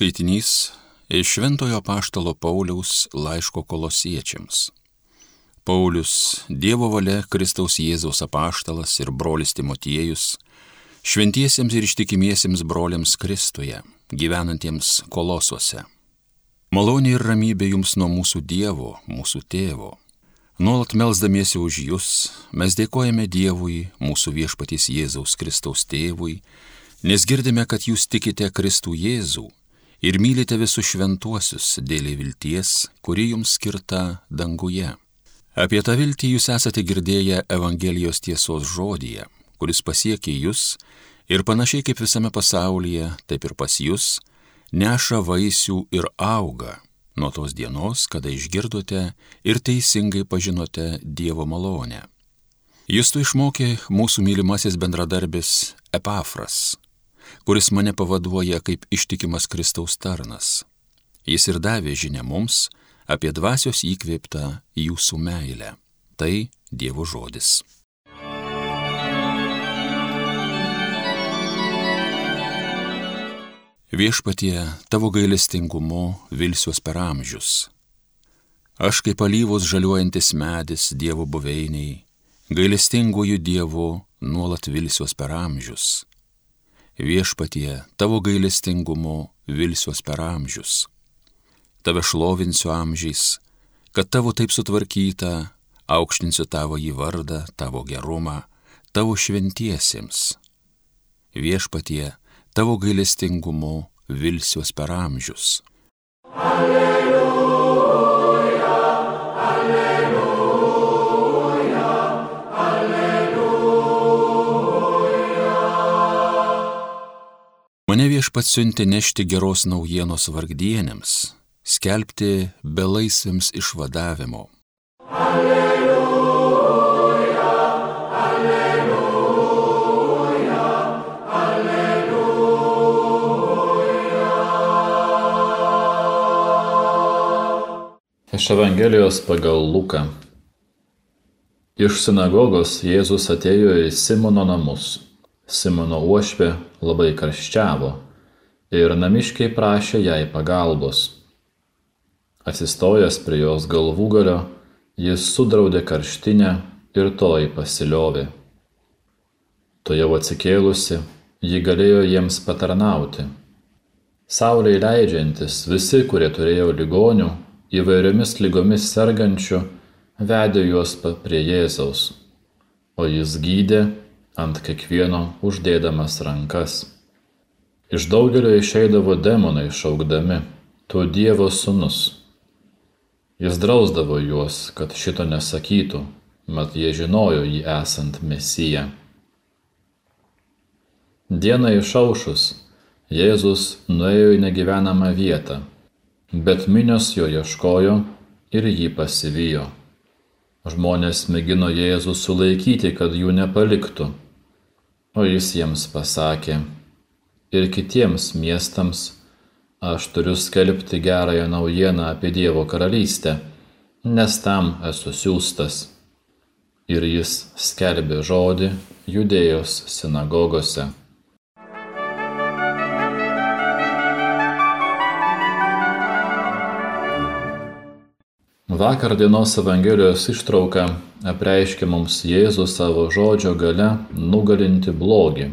Skaitinys iš Šventojo Paštalo Pauliaus laiško kolosiečiams. Paulius, Dievo valia Kristaus Jėzaus apaštalas ir brolis Timotiejus, šventiesiems ir ištikimiesiems broliams Kristuje, gyvenantiems kolosuose. Malonė ir ramybė jums nuo mūsų Dievo, mūsų tėvo. Nuolat melzdamiesi už jūs, mes dėkojame Dievui, mūsų viešpatys Jėzaus Kristaus tėvui, nes girdime, kad jūs tikite Kristų Jėzų ir mylite visus šventuosius dėl vilties, kuri jums skirta danguje. Apie tą viltį jūs esate girdėję Evangelijos tiesos žodyje, kuris pasiekė jūs ir panašiai kaip visame pasaulyje, taip ir pas jūs, neša vaisių ir auga nuo tos dienos, kada išgirdote ir teisingai pažinote Dievo malonę. Jūs tu išmokė mūsų mylimasis bendradarbis Epafras, kuris mane pavaduoja kaip ištikimas Kristaus tarnas. Jis ir davė žinia mums apie dvasios įkvėptą jūsų meilę. Tai Dievo žodis. Viešpatie, tavo gailestingumu vilsiuos per amžius. Aš kaip alyvos žaliuojantis medis Dievo buveiniai, gailestingųjų Dievo nuolat vilsiuos per amžius viešpatie, tavo gailestingumu vilsiuos per amžius. Tave šlovinsiu amžiais, kad tavo taip sutvarkyta, aukštinsiu tavo į vardą, tavo gerumą, tavo šventiesiems. Viešpatie, tavo gailestingumu vilsiuos per amžius. Alleluja. Mane viešpats siunti nešti geros naujienos vargdienėms, skelbti belaisviams išvadavimo. Alleluja, alleluja, alleluja. Iš Evangelijos pagal Luką. Iš sinagogos Jėzus atėjo į Simono namus Simono uošvė labai karščiavo ir namiškiai prašė jai pagalbos. Atsistojęs prie jos galvūgalio, jis sudraudė karštinę ir toji pasiliovė. To jau atsikėlusi, ji galėjo jiems patarnauti. Saulė leidžiantis, visi, kurie turėjo ligonių, įvairiomis lygomis sergančių, vedė juos prie Jėzaus, o jis gydė ant kiekvieno uždėdamas rankas. Iš daugelio išeidavo demonai šaukdami, tu Dievo sūnus. Jis drausdavo juos, kad šito nesakytų, mat jie žinojo jį esant Mesiją. Dieną išaušus, Jėzus nuėjo į negyvenamą vietą, bet minios jo ieškojo ir jį pasivijo. Žmonės mėgino Jėzų sulaikyti, kad jų nepaliktų. O jis jiems pasakė, ir kitiems miestams aš turiu skelbti gerąją naujieną apie Dievo karalystę, nes tam esu siūstas. Ir jis skelbė žodį judėjos sinagogose. Vakar dienos Evangelijos ištrauka apreiškia mums Jėzų savo žodžio gale nugalinti blogį.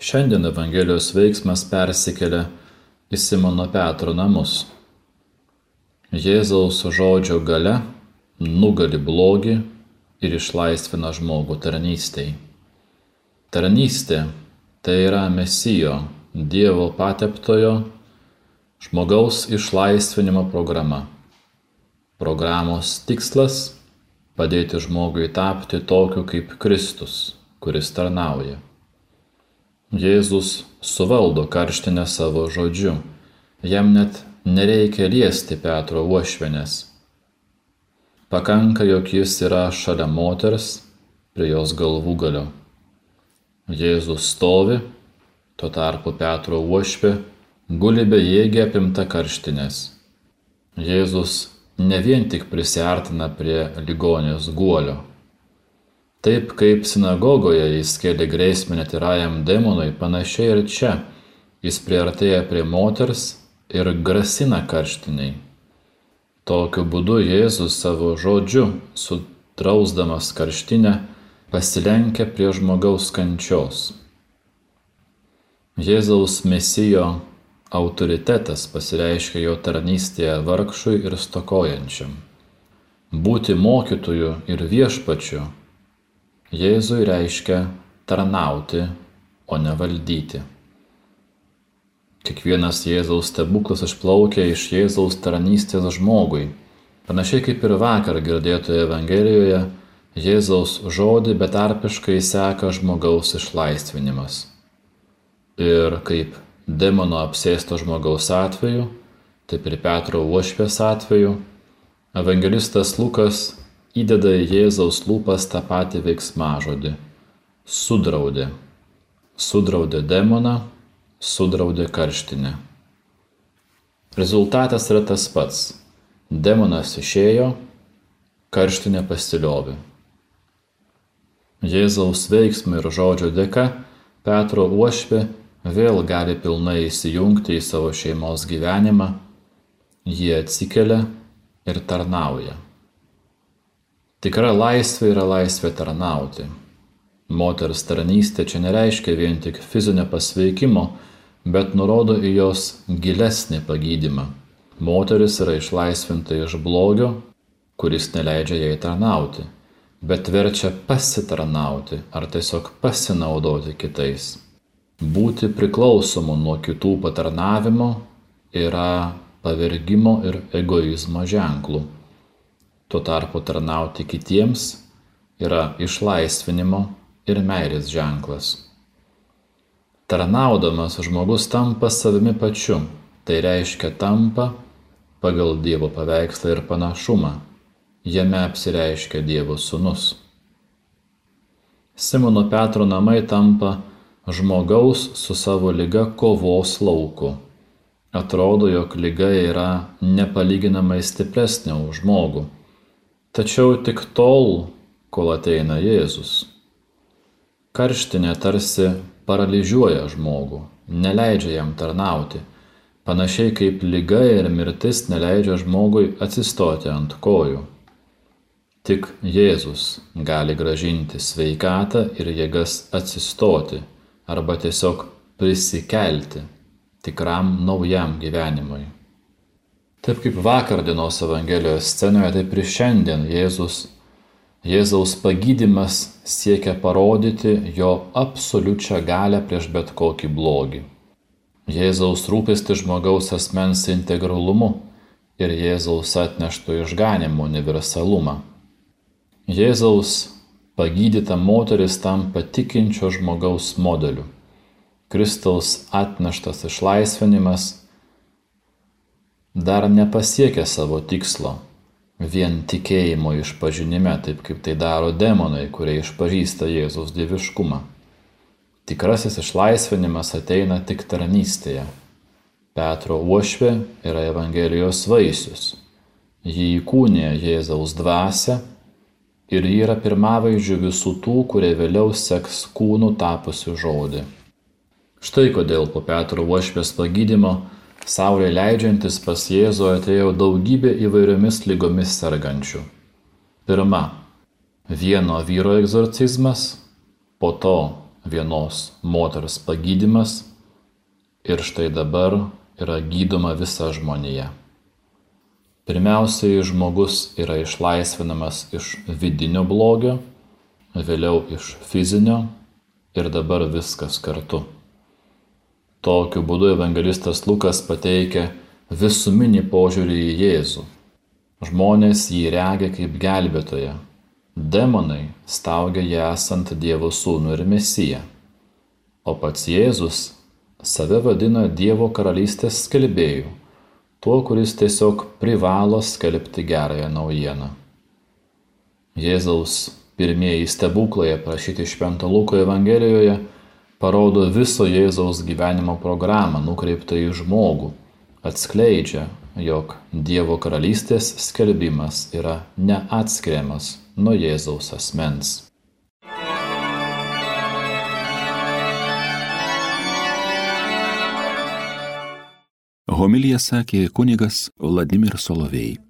Šiandien Evangelijos veiksmas persikelia į Simono Petro namus. Jėzaus žodžio gale nugali blogį ir išlaisvina žmogų tarnystėj. Tarnystė tai yra Mesijo, Dievo pateptojo, žmogaus išlaisvinimo programa. Programos tikslas - padėti žmogui tapti tokiu kaip Kristus, kuris tarnauja. Jėzus suvaldo karštinę savo žodžiu, jam net nereikia liesti Petro uošvenės. Pakanka, jog jis yra šalia moters prie jos galvų galio. Jėzus stovi, tuo tarpu Petro uošvė guli bejėgė apimta karštinės. Jėzus ne vien tik prisartina prie ligonės guolio. Taip kaip sinagogoje jis kėlė grėsmę netirajam demonui, panašiai ir čia jis priartėja prie moters ir grasina karštiniai. Tokiu būdu Jėzus savo žodžiu, sudrausdamas karštinę, pasilenkia prie žmogaus kančios. Jėzaus mesijo autoritetas pasireiškia jo tarnystėje vargšui ir stokojančiam. Būti mokytoju ir viešpačiu Jėzui reiškia tarnauti, o ne valdyti. Kiekvienas Jėzaus stebuklas išplaukia iš Jėzaus tarnystės žmogui. Panašiai kaip ir vakar girdėtoje Evangelijoje, Jėzaus žodį betarpiškai seka žmogaus išlaisvinimas. Ir kaip demono apsėsto žmogaus atveju, taip ir Petro uošvės atveju, evangelistas Lukas įdeda į Jėzaus lūpas tą patį veiksmažodį - sudraudė. Sudraudė demoną sudraudė karštinę. Rezultatas yra tas pats. Demonas išėjo, karštinė pasiliovė. Jėzaus veiksmų ir žodžio dėka Petro uošvė vėl gali pilnai įsijungti į savo šeimos gyvenimą, jie atsikelia ir tarnauja. Tikra laisvė yra laisvė tarnauti. Moters tarnystė čia nereiškia vien tik fizinio pasveikimo, bet nurodo į jos gilesnį pagydymą. Moteris yra išlaisvinta iš blogio, kuris neleidžia jai tarnauti, bet verčia pasitarnauti ar tiesiog pasinaudoti kitais. Būti priklausomu nuo kitų patarnavimo yra pavergimo ir egoizmo ženklų. Tuo tarpu tarnauti kitiems yra išlaisvinimo ir meilės ženklas. Tarnaudamas žmogus tampa savimi pačiu, tai reiškia tampa pagal Dievo paveikslą ir panašumą. Jame apsireiškia Dievo sūnus. Simono Petro namai tampa žmogaus su savo lyga kovos lauku. Atrodo, jog lyga yra nepalyginamai stipresnė už žmogų. Tačiau tik tol, kol ateina Jėzus. Karštinė tarsi paralyžiuoja žmogų, neleidžia jam tarnauti, panašiai kaip lyga ir mirtis neleidžia žmogui atsistoti ant kojų. Tik Jėzus gali gražinti sveikatą ir jėgas atsistoti arba tiesiog prisikelti tikram naujam gyvenimui. Taip kaip vakar dienos Evangelijos scenoje, taip ir šiandien Jėzus Jėzaus pagydymas siekia parodyti jo absoliučią galę prieš bet kokį blogį. Jėzaus rūpesti žmogaus asmens integralumu ir Jėzaus atnešto išganimo universalumą. Jėzaus pagydyta moteris tampa tikinčio žmogaus modeliu. Kristaus atneštas išlaisvinimas dar nepasiekė savo tikslo vien tikėjimo išpažinime, taip kaip tai daro demonai, kurie išpažįsta Jėzaus dieviškumą. Tikrasis išlaisvinimas ateina tik tarnystėje. Petro uošvė yra Evangelijos vaisius. Jį įkūnė Jėzaus dvasia ir ji yra pirmavaizdžių visų tų, kurie vėliau seks kūnų tapusių žodį. Štai kodėl po Petro uošvės pagydymo Saulė leidžiantis pas Jėzų atėjo daugybė įvairiomis lygomis sergančių. Pirma - vieno vyro egzorcizmas, po to vienos moters pagydymas ir štai dabar yra gydoma visa žmonija. Pirmiausiai žmogus yra išlaisvinamas iš vidinio blogio, vėliau iš fizinio ir dabar viskas kartu. Tokiu būdu evangelistas Lukas pateikia visuminį požiūrį į Jėzų. Žmonės jį regia kaip gelbėtoją. Demonai staugia jį esant Dievo sūnų ir mesiją. O pats Jėzus save vadina Dievo karalystės skelbėjų, tuo, kuris tiesiog privalo skelbti gerąją naujieną. Jėzaus pirmieji stebuklai aprašyti Švento Luko Evangelijoje parodo viso Jėzaus gyvenimo programą nukreiptą į žmogų, atskleidžia, jog Dievo karalystės skelbimas yra neatskiriamas nuo Jėzaus asmens. Homilija sakė kunigas Vladimir Solovėjai.